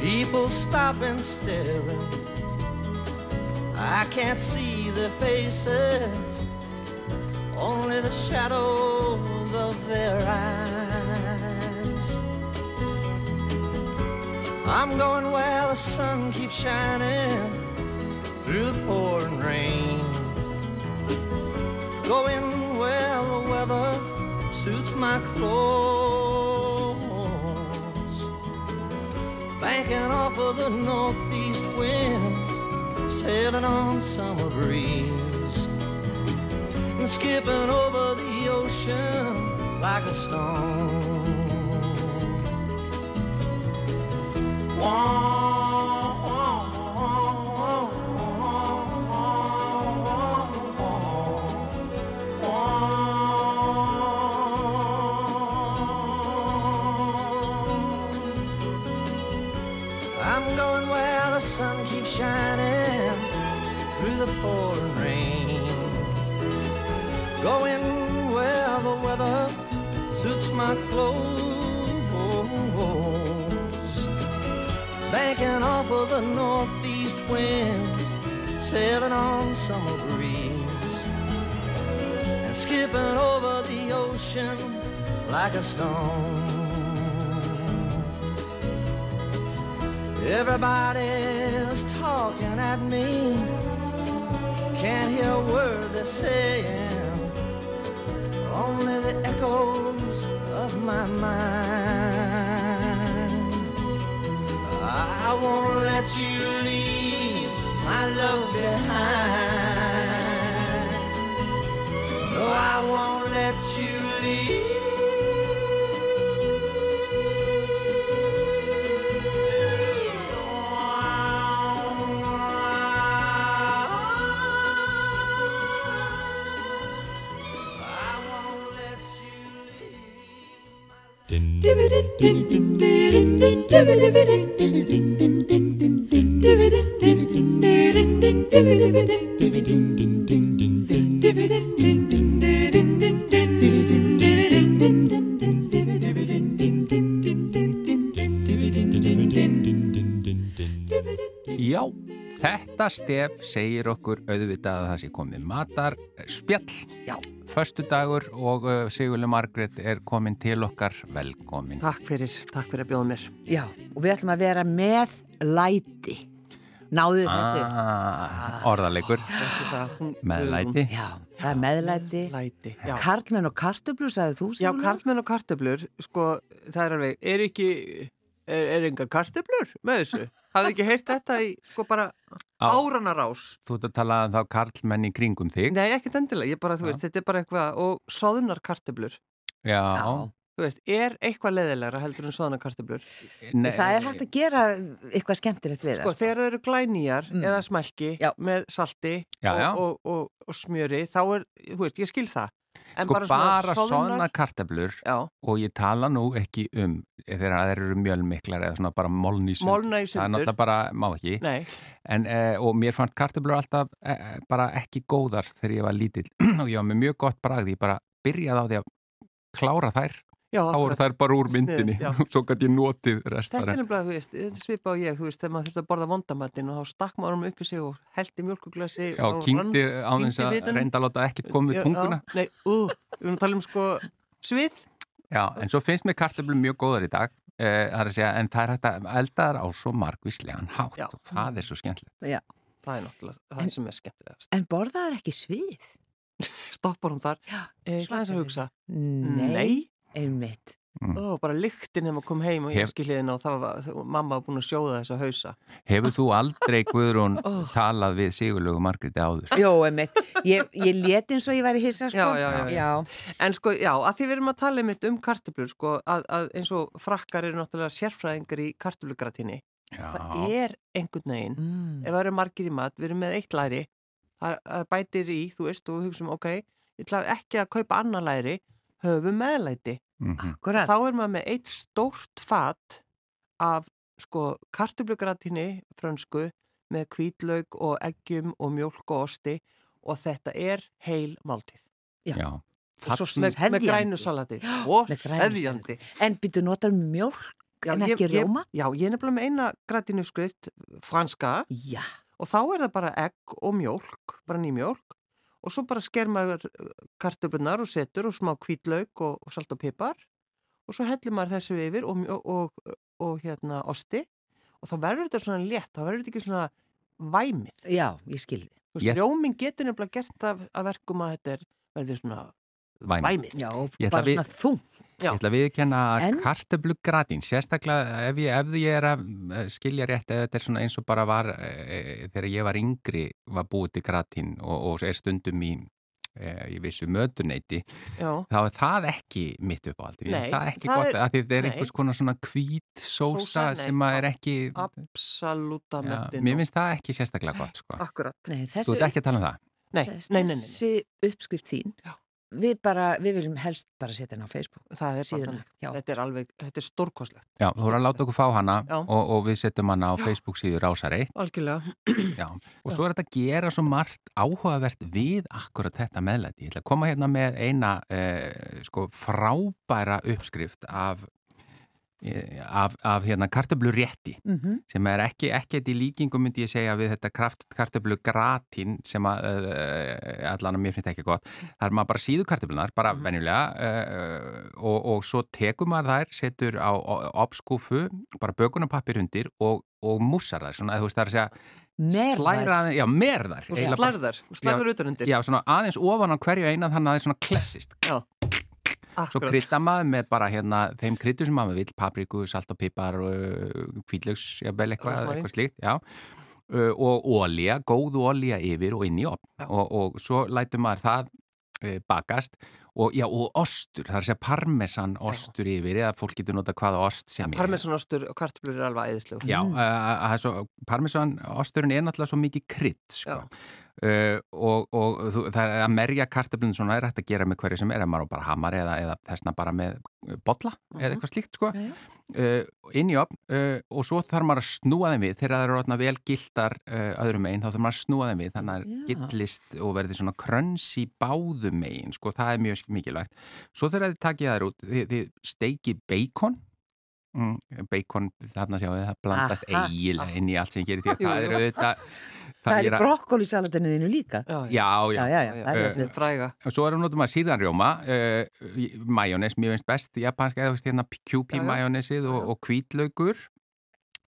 People stop and staring. I can't see their faces, only the shadows of their eyes. I'm going where the sun keeps shining through the pouring rain. Going where the weather suits my clothes. Banking off of the northeast winds, sailing on summer breeze. And skipping over the ocean like a stone. song. Þetta stef segir okkur auðvitað að það sé komið matar spjall. Já. Föstu dagur og uh, Sigurli Margret er komin til okkar velkomin. Takk fyrir, takk fyrir að bjóða mér. Já, og við ætlum að vera með læti. Náðu þessu. Ah, orðalegur Veistu það, hún, með Guðrún. læti. Já, það er meðlæti. Læti, já. Karlmenn og kartöflur, sagði þú, Já, Sigurður? karlmenn og kartöflur, sko, það er alveg, er ekki, er, er engar kartöflur með þessu? Hafði ekki heyrt þetta í, sko, bara áranarás? Þú ert að tala um þá karlmenn í kringum þig. Nei, ekkert endilega, ég bara, þú veist, þetta er bara eitthvað, og soðunar kartöflur, Já. þú veist, er eitthvað leðilegra heldur en soðunar kartöflur? Nei, Það er hægt að gera eitthvað skemmtilegt við Sko, það. þegar þau eru glænýjar Mm. eða smælki Já. með salti Já, já. og, og, og, og smjöri, þá er, þú veist, ég skil það. En Sko bara soðnar- svona kartablur Já, og ég tala nú ekki um þegar það eru mjölmiklar eða svona bara molni í sundur. molna í Það er náttúrulega bara, má ekki. Nei, En, eh, og mér fannst kartablur alltaf eh, bara ekki góðar þegar ég var lítill og ég var með mjög gott bragð. Ég bara byrjaði á því að klára þær. Já, Þá voru akkurat. þær bara úr myndinni og svo gæti ég notið Þetta er restar. nefnilega, þú veist, þetta svipa á ég, þú veist, þegar maður þurfti að borða vondamatinn og þá stakk maður hann upp í sig og heldi mjölkuglasi Já, og kynkti á þess að reynda að láta ekkert koma við Já, tunguna. Já, nei, ú, við erum að tala um sko svið. Já, en svo finnst mér kartablur mjög góðar í dag. Eh, það er að segja, en það er hægt að elda þar á svo margvíslegan hátt Já. og það er svo skemmtilegt. Já. Það er náttúrulega það að einmitt. Ó, bara lyktin hefum að koma heim og ég Hef- skiljiðina og það var, mamma var búin að sjóða þessa hausa. Hefur þú aldrei, Guðrún, Oh. talað við Sigurlögu Margréti áður? Jó, einmitt. Ég, ég leti eins og ég væri hissa, sko. Já, já, já. En sko, já, að því við erum að tala einmitt um kartöflur, sko, að, að eins og frakkar eru náttúrulega sérfræðingar í kartöflugratíni. Það er einhvern veginn. Mm. ef það eru margir í mat, við erum með eitt læri það bætir í, þú veist, og við hugsaum ok, ég ætla ekki að kaupa annar læri höfum meðlæti Mhm. Akkurat. þá er maður með eitt stórt fat af sko kartublugratíni frönsku með hvítlaug og eggjum og mjólk og osti og þetta er heil máltíð Já. Já. Með, með Hefjandi. grænu salati og hefjandi En byrju notar mjölk Já, en ég- ekki ég- rjóma? Já, ég er nefnilega með eina gratínuskrift franska Já. og þá er það bara egg og mjólk, bara nýmjólk og svo bara sker maður kartöflunar og setur og smá hvítlaug og, og salt og pipar og svo hellir maður þessu yfir og, og, og, og hérna osti og þá verður þetta svona létt, þá verður þetta ekki svona væmið. Já, ég skilði. Ég- Rjóminn getur nefnilega gert af, af verkum að þetta er, verður svona Væmið. væmið. Já, Ég ætla bara svona þung. Já. Ég ætla að viðkenna En? að kartöblugradín, sérstaklega ef ég, ef ég er að eh, skilja rétt ef þetta er svona eins og bara var e, þegar ég var yngri var búið til gradín og, og er stundum í, e, í vissu mötuneyti Já, þá er það ekki mitt uppáhaldi, ég Nei, finnst það ekki það gott er- að því þetta er nei. einhvers konar svona hvít sósa nei, sem að er ekki absoluta já, mettin. mér finnst það ekki sérstaklega gott sko. Akkurat. Nei, Þú þessi, ert ekki að tala um það? Nei, þess- nei, nei, nei, nei. þessi uppskrift þín, Já. Við bara, við viljum helst bara setja henni á Facebook. það er já. Þetta er alveg, þetta er stórkoslegt. Já, þú voru að láta okkur fá hana Já. og, og við setjum hana á Facebook síður Rásar 1 Algjörlega. Já, og svo er þetta að gera svo margt áhugavert við akkurat þetta meðlæti. Ég ætla að koma hérna með eina eh, sko frábæra uppskrift af, af, af hérna kartöflu rétti Mm sem er ekki, ekkert í líkingu myndi ég segja við þetta gratín sem að uh, allan að mér finnst ekki gott. Það er maður bara síðu kartöflunar, bara Mhm. venjulega uh, og, og svo tekur maður þær, setur á opskúfu, bara bökunapappir undir og, og mússar þær, svona, þú veist það er að segja Merðar. já, merðar Og slærðar, og slærðar utan undir. Já, svona aðeins ofan á hverju einan þannig að það er svona klessist Já. Svo Akkurat. krydda maður með bara hérna þeim kryddu sem maður vill, papriku, salt og pipar og kvítlaugs, jafnvel eitthvað, eitthvað slíkt, já Uh, og ólía, góð ólía yfir og inn í opn Já. og, og svo lætur maður það uh, bakast og, já, og ostur, það er að segja parmesan ostur yfir eða fólk getur nota hvaða ost sem er Parmesanostur og kartöflur er alveg æðislegur. Já, mm. parmesan osturinn er náttúrulega svo mikið krydd sko. Uh, og, og þú, það er að merja kartöflun svona er hægt að gera með hverju sem er, ef maður bara hamar eða, eða þessna bara með bolla eða eitthvað slíkt sko. Uh, inn í opn uh, og svo þarf maður að snúa þeim við þegar það eru orðna vel gildar uh, öðrum megin, þá þarf maður að snúa þeim við þannig að Já. það gillist og verði svona kröns í báðum megin, sko, það er mjög mikilvægt. Svo þegar þið takið þær út þið, þið steiki bacon mm, bacon, þarna sjáu þið, það blandast eiginlega inn í allt sem gerir því það jú. er auðvitað Það er í að- brokkólisalatinu þínu líka. Já, Já, já, Já, já, já, það er Eh, öllu. Fræga. Og svo erum notum að síðanrjóma, uh, majónes, mjög finnst best, japanska, eða veist hérna Já, já. QP-majónesið og, og kvítlaugur.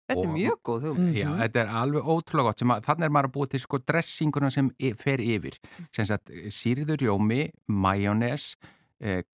Þetta er mjög góð hugmynd. Já, Mhm. þetta er alveg ótrúlega gott. sem að- Þannig er maður að búa til sko dressinguna sem y- fer yfir. Sem sagt, sýrður rjómi, majónes, uh,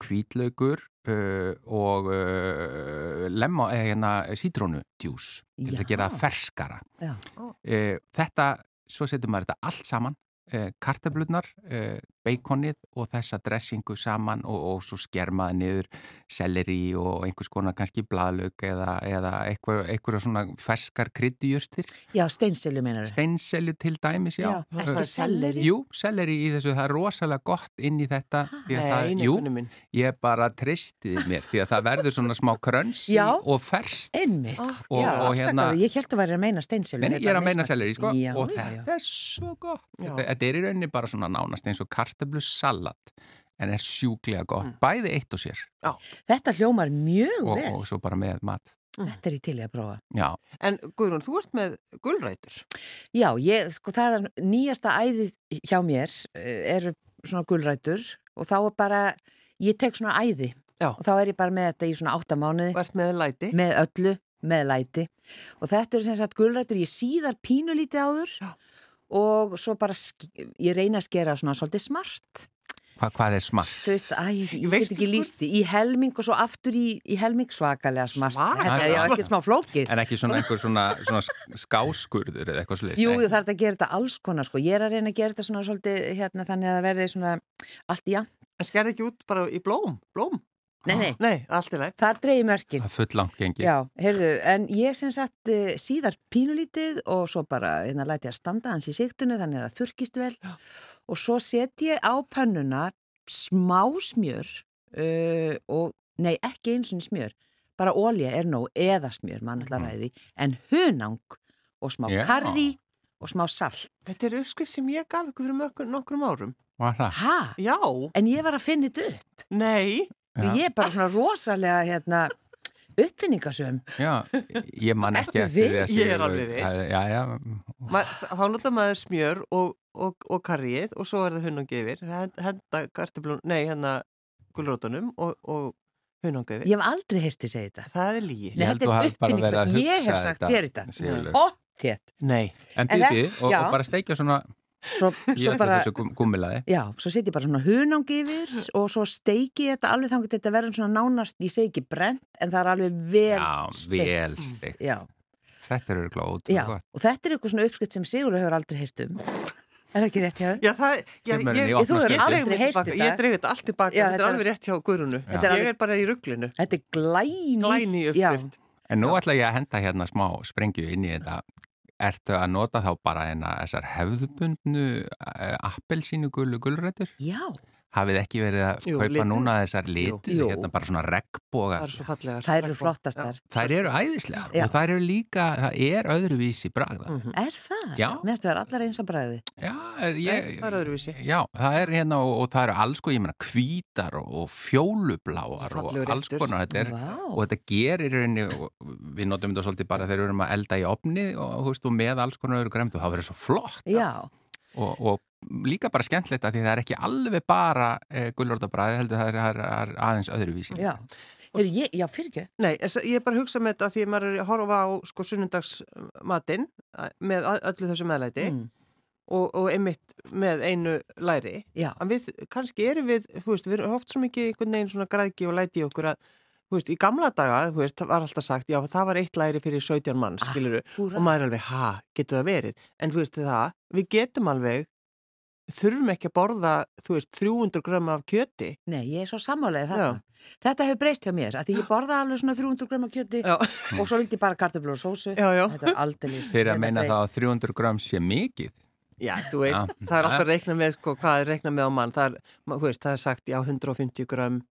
kvítlaugur uh, og uh, lemma, hérna sítrónudjús til þess að gera Já. það ferskara. Já. Uh, þetta, svo setur maður þetta allt saman, uh, kartöflurnar, uh, beikonið og þessa dressingu saman og, og svo skermaði niður selleri og einhvers konar kannski bladlaug eða, eða eitthvað, eitthvað svona ferskar kryddjurtir, Já, steinselju meinar þau. steinselju til dæmis, já. Já, ekki selleri. Jú, selleri í þessu, það er rosalega gott inn í þetta. því að það, Nei, jú, ég bara tristiði mér því að það verður svona smá krönsi Já. og ferst. Einmitt. Og- já, og hérna- ég held að væri að meina steinselju. Nei, ég er að meina selleri, sko, Já, og þetta er svo gott. Já. Þetta, þetta er í rauninni bara svona nánast eins og kartablu salat, en er sjúklega gott, Mm. bæði eitt og sér Þetta hljómar mjög og, vel. og svo bara með mat. Þetta er í til í að prófa. Já, En Guðrún, þú ert með gulrætur. Já, ég, sko, það er nýjasta æðið hjá mér eh, eru svona gulrætur og þá er bara, ég tek svona æði Já. og þá er ég bara með þetta í svona áttamánuði. Og ert með læti. með öllu, með læti og þetta er sem sagt gulrætur ég síðar pínulítið áður Já. Og svo bara ég reyna að skera svona svolítið smart Hva, hvað er smart? þú veist, æ, ég, ég get ekki sko- lísti í helming og svo aftur í, í helming svakalega smart Svakalega þetta er já ekki smá flókið En ekki svona einhver svona, svona skáskurður eða eitthvað slið? Jú, er þetta að gera þetta alls konar sko. Ég er að reyna að gera þetta svona svolítið hérna, þannig að það verði svona allt í að. En skerði ekki út bara í blóm? Blóm? Nei, nei, Nei, allt í læg. það er dreigi mörkin. Það er full langt gengi. Já, heyrðu, en ég sem sagt uh, síðar pínulítið og svo bara hérna læti ég að standa hans í siktunu þannig að það þurkist vel Já. og svo set ég á pönnuna smá smjör uh, og, nei, ekki eins og smjör, bara ólja er nóg eða smjör, mann ætla að ræði, en hunang og smá Já. karri og smá salt. Þetta er uppskrift sem ég gaf ykkur fyrir mörg, nokkrum árum. Var það? Ha? Já, En ég var að finna þetta upp nei. Og Já. ég er bara svona rosalega hérna, uppfinningasöm. Já, ég man ekki eftir því að viss? Ég er alveg viss. hafi- Já, já, Ma, þá notar maður smjör og, og, og karrið og svo er það hunang yfir. Hend- Henda kartöflun, nei, hérna gulrótunum og, og hunang yfir. Ég hef aldrei heyrti segja þetta. Það er lígi. Nei, held þetta þú hafir bara uppfinning. verið að Ég hugsa hef sagt þér þetta. Nei. En já. og bara steikja svona Svo, svo bara, þessu gum- gúmmilaði. já, svo setjum ég bara svona hunang yfir og svo steiki ég þetta alveg þannig að þetta verður svona nánast, ég segi ekki brent, en það er alveg vel Já, steikt. vel steikt. Já, Þetta er ótrúlega gott. og þetta er eitthvað svona uppskrift sem Sigurður hefur aldrei heyrt um. Er það ekki rétt hjá þau? Já, það, já, ég, ég, opna Þú hefur aldrei tilbaka, þetta. ég dreif þetta allt tilbaka, Já, þetta, þetta- er alveg rétt hjá Guðrunu. Þetta er Ég alveg- er bara í rugglinu. Þetta er glæni. Glæni uppskrift. En nú ætla ég að henda hérna smá sprengju inn í þetta. Ertu að nota þá bara þessar hefðbundnu uh, appelsínu gullu gulrætur? já, Hafið ekki verið að Jú, kaupa litir. núna þessar litur, Jú. hérna bara svona regnboga. Það er svo fallega. það eru flottastar. Þær eru æðislegar Já. og þær eru líka, það er öðruvísi bragða. Mhm. Er það? Já. Mér finnst það vera allar eins að bræði. Já, er, Nei, ég, það er öðruvísi. Já, það er hérna og, og það eru alls sko, ég meina, hvítar og, og fjólubláar og alls konar. Þetta er, Vá. og þetta gerir henni, við notum þetta svolítið bara þegar við erum að elda í opni og, og með alls konar öðru græmt og það verður svo flott Já, og, og líka bara skemmtilegt að því það er ekki alveg bara e, gullortabræði, heldur það er, það er, er aðeins öðruvísi. já. Ég, já, fyrir ekki. Nei, ég er bara að hugsa með þetta því að maður er að horfa á sko sunnundagsmatinn með öllu þessu meðlæti Mm, og, og einmitt með einu læri. við, kannski erum við, þú veist, við erum oft svo mikið einhvern veginn svona græðki og læti í okkur að, þú veist, í gamla daga, þú veist, það var alltaf sagt, já, það var eitt læri fyrir 17 manns, Ah, skiluru, og maður er alveg, ha, getur það verið? En þú veist það, við getum alveg, þurfum ekki að borða, þú veist, 300 grömm af kjöti. Nei, ég er svo sammálega Já. þarna. Þetta hefur breyst hjá mér, að því ég borða alveg svona 300 grömm af kjöti Já, og svo vildi ég bara kartöflur og sósu. já, já. Þetta er aldrei Þeir að meina það að 300 gram sé mikið. Já, þú veist, Já. það er alltaf að reikna með, sko, hvað er reikna með á mann, það er, veist, það er sagt, já, 150 grömm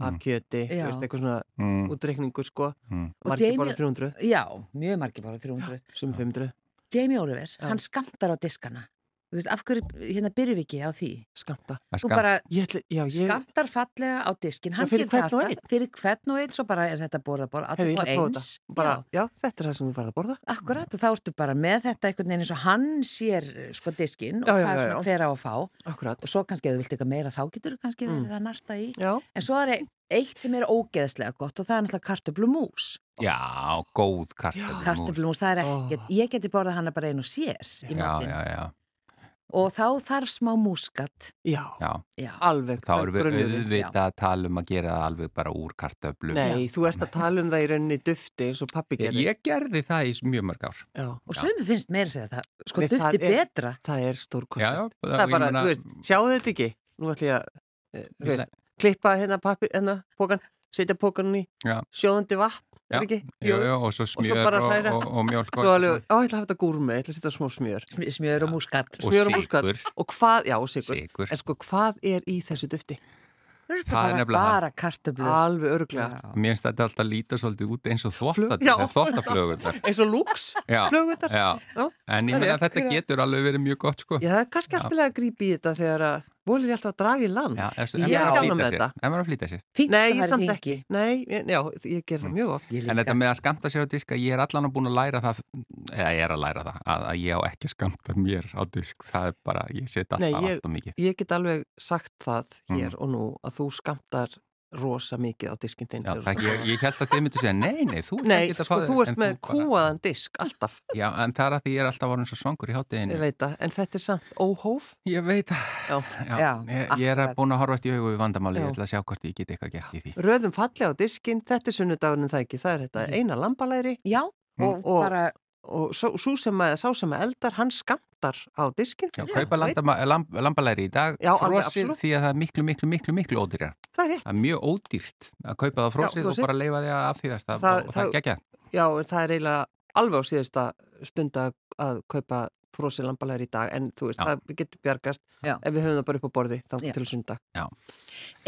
af kjöti, Já. veist, eitthvað svona Mm. útreikningur sko, Mm. Jamie- bara 300 Já, mjög margir bara 300. sem 500, Jamie Oliver, Já. hann skamtar á diskana. Þú veist, af hverju, hérna byrjum við ekki á því? skamta Þú bara ég ætli, já, ég, skamtar fallega á diskin. Hann fyrir gerir það hvern og alltaf. einn? Fyrir hvern og einn, svo bara er þetta borða, borða, ætla að prófa eins. bara, já. þetta er það sem þú farið að borða Akkurat, og þá ertu bara með þetta einhvern veginn eins og hann sér sko diskinn og Já, já, hvað já, er svona já. hver á að fá akkurat, og svo kannski ef þú vilt eitthvað meira þá getur þú kannski Mm. verið að narta í já, en svo er eitt sem er ógeðslega gott og það er náttúrulega kartöblumús Já, góð kartöflumús. kartöblumús, það er ekkert, ég geti borðað hana bara einu sér í Já, matinn já, já, og þá þarf smá múskat. Já, já. já, alveg Þá erum við auðvitað að tala um að gera það alveg bara úr kartöflu. Nei, þú ert að tala um það í rauninni dufti eins og pappi gerði. Ég gerði það í mjög mörg ár. já, og sömu finnst meira að segja það sko Nei, dufti það er- betra. það er Já, stórkostlegt já. það er bara, meina- þú veist, sjáu þetta ekki? Nú ætlum ég að eh, þú veist, klippa hérna pappi, hérna pókan setja pókanum í, Já. sjóðandi vatn Já, er ekki? Jú, jú, og svo smjör og, hræra. og, og mjölk Svo alveg, á, ég ætla að hafa þetta gúrmi, ég ætla að setja smá smjör Sm- smjör og múskat og smjör og múskat. sigur. og hvað, já, og sigur Sigur. en sko, hvað er í þessu dufti? Það er bara, nefnilega það. bara kartöblu Alveg öruglega Já. Mér finnst þetta alltaf líta svolítið út eins og Já. þvottaflögunar. eins og lúks, Já, flögutar já. Já, En ég er meina að þetta getur alveg verið mjög gott, sko. Já, það er kannski alltaf að grípa í þetta þegar að volir ég alltaf að draga í land Já, ef Ég er flýta með þetta. Ef maður að flýta sér. Fínt Nei, er samt ekki Nei, ég, já, ég ger það mjög oft Ég En þetta með að skamta sér á diska, ég er allan að búin að læra það, eða ég er að læra það, að, að ég á ekki að skamta mér á disk. Það er bara, ég set alltaf Nei, ég- allt og mikið. Ég get alveg sagt það hér Mm. og nú að þú skamtar rosa mikið á diskinn þinn. Ég, ég held að þið myndu segja, nei, nei, þú Nei, að sko, þú ert en með bara- kúaðan disk, alltaf. Já, en það er að því ég er alltaf orðin svo svangur í Ég hátteginu. veit það, en þetta er samt óhóf. Ég veit það. Já. Já, Já, ég, ég er að búin að horfast í augu við vandamáli, ég ætla að sjá hvort ég get eitthvað gert í því. Röðum falli á diskinn, þetta er sunnudagurinn það ekki? Það er þetta eina lambalæri. Já, og, Og- bara og svo, sem að, sá sem að eldar, hann skamtar á diskinn Já, kaupa lamb, lambalæri í dag, Já, alveg, frosið absolutt. því að það er miklu, miklu, miklu, miklu ódýrar. Það er rétt Það er mjög ódýrt að kaupa það frosið og frosið. bara leifa því að afþýðast það, Það- og það það- gekja. Já, en það er eiginlega alveg á síðasta stund að kaupa frósi lambalæri í dag en þú veist, Já. það getur bjargast Já. ef við höfum það bara upp á borði þá Já. til sundag.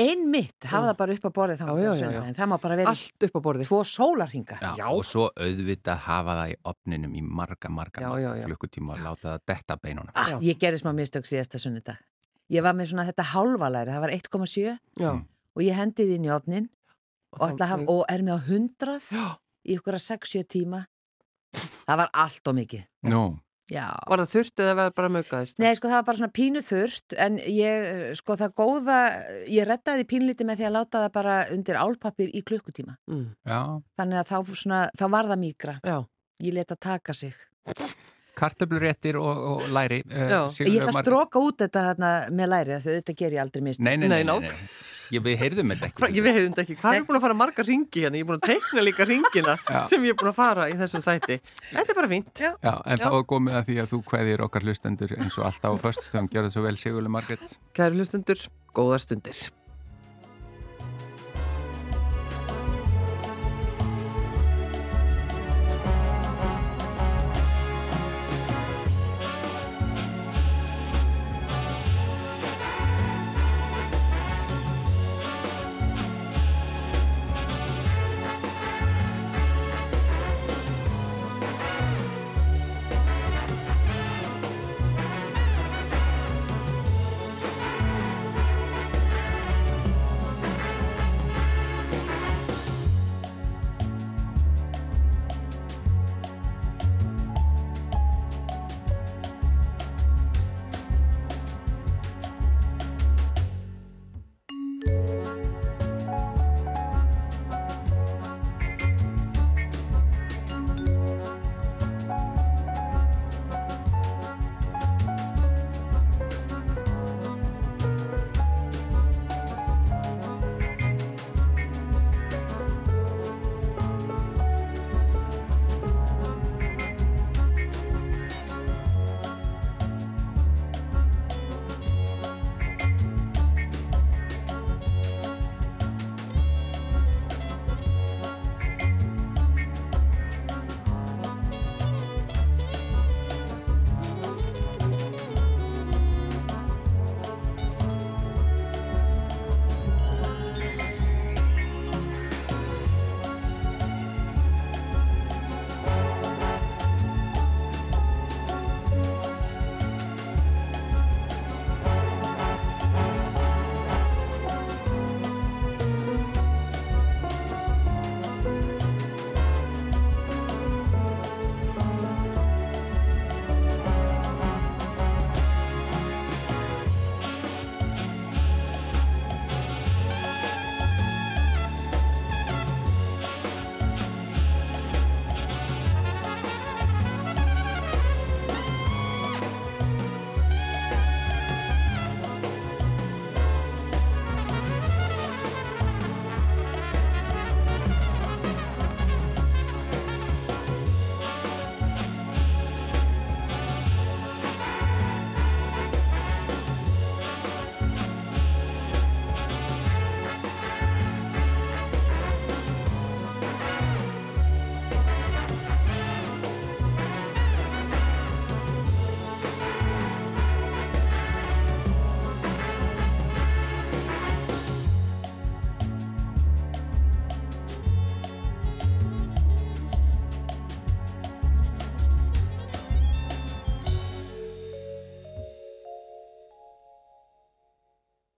einmitt hafa það bara upp á borðið þá já, já. en það má bara vera Allt upp á borði. tvo sólarhinga Já, Já. og svo auðvitað hafa það í opninum í marga, marga, klukkutíma og láta það detta beinunum. ah, Já. ég gerði smá mistök síðasta sunnudag ég var með svona þetta hálfalæri það var 1,7 Já. Mm. og ég hendið inn í opnin og, að hafa, og er með á 100 Já. í ykkur að 6-7 tíma það var allt og mikið Nú, já Var það þurft eða var bara möggaðist? Nei, sko það var bara svona pínu þurft en ég, sko það góða ég rettaði pínlítið með því að láta það bara undir álpapir í klukkutíma Mm. já, þannig að þá, svona, þá var það mýgra Já. ég let að taka sig kartöfluréttir og, og læri. Uh. Ég ætla að stróka út þetta þarna með lærið þau þetta ger ég aldrei mist Nei, nei, nei, Nei, nei, nei. Ég, við heyrðum þetta Hva, ekki. ég veit þetta ekki, hvað er búin að fara marga ringi hérna? Ég er búin að teikna líka ringina Já. sem ég er búin að fara í þessum þætti. Þetta er bara fínt. Já. Já, en Já. þá er komið að því að þú kveðir okkar hlustendur eins og alltaf á föst, þannig að gera það svo vel Sigurlega Margrét. Kæru hlustundur, góðar stundir.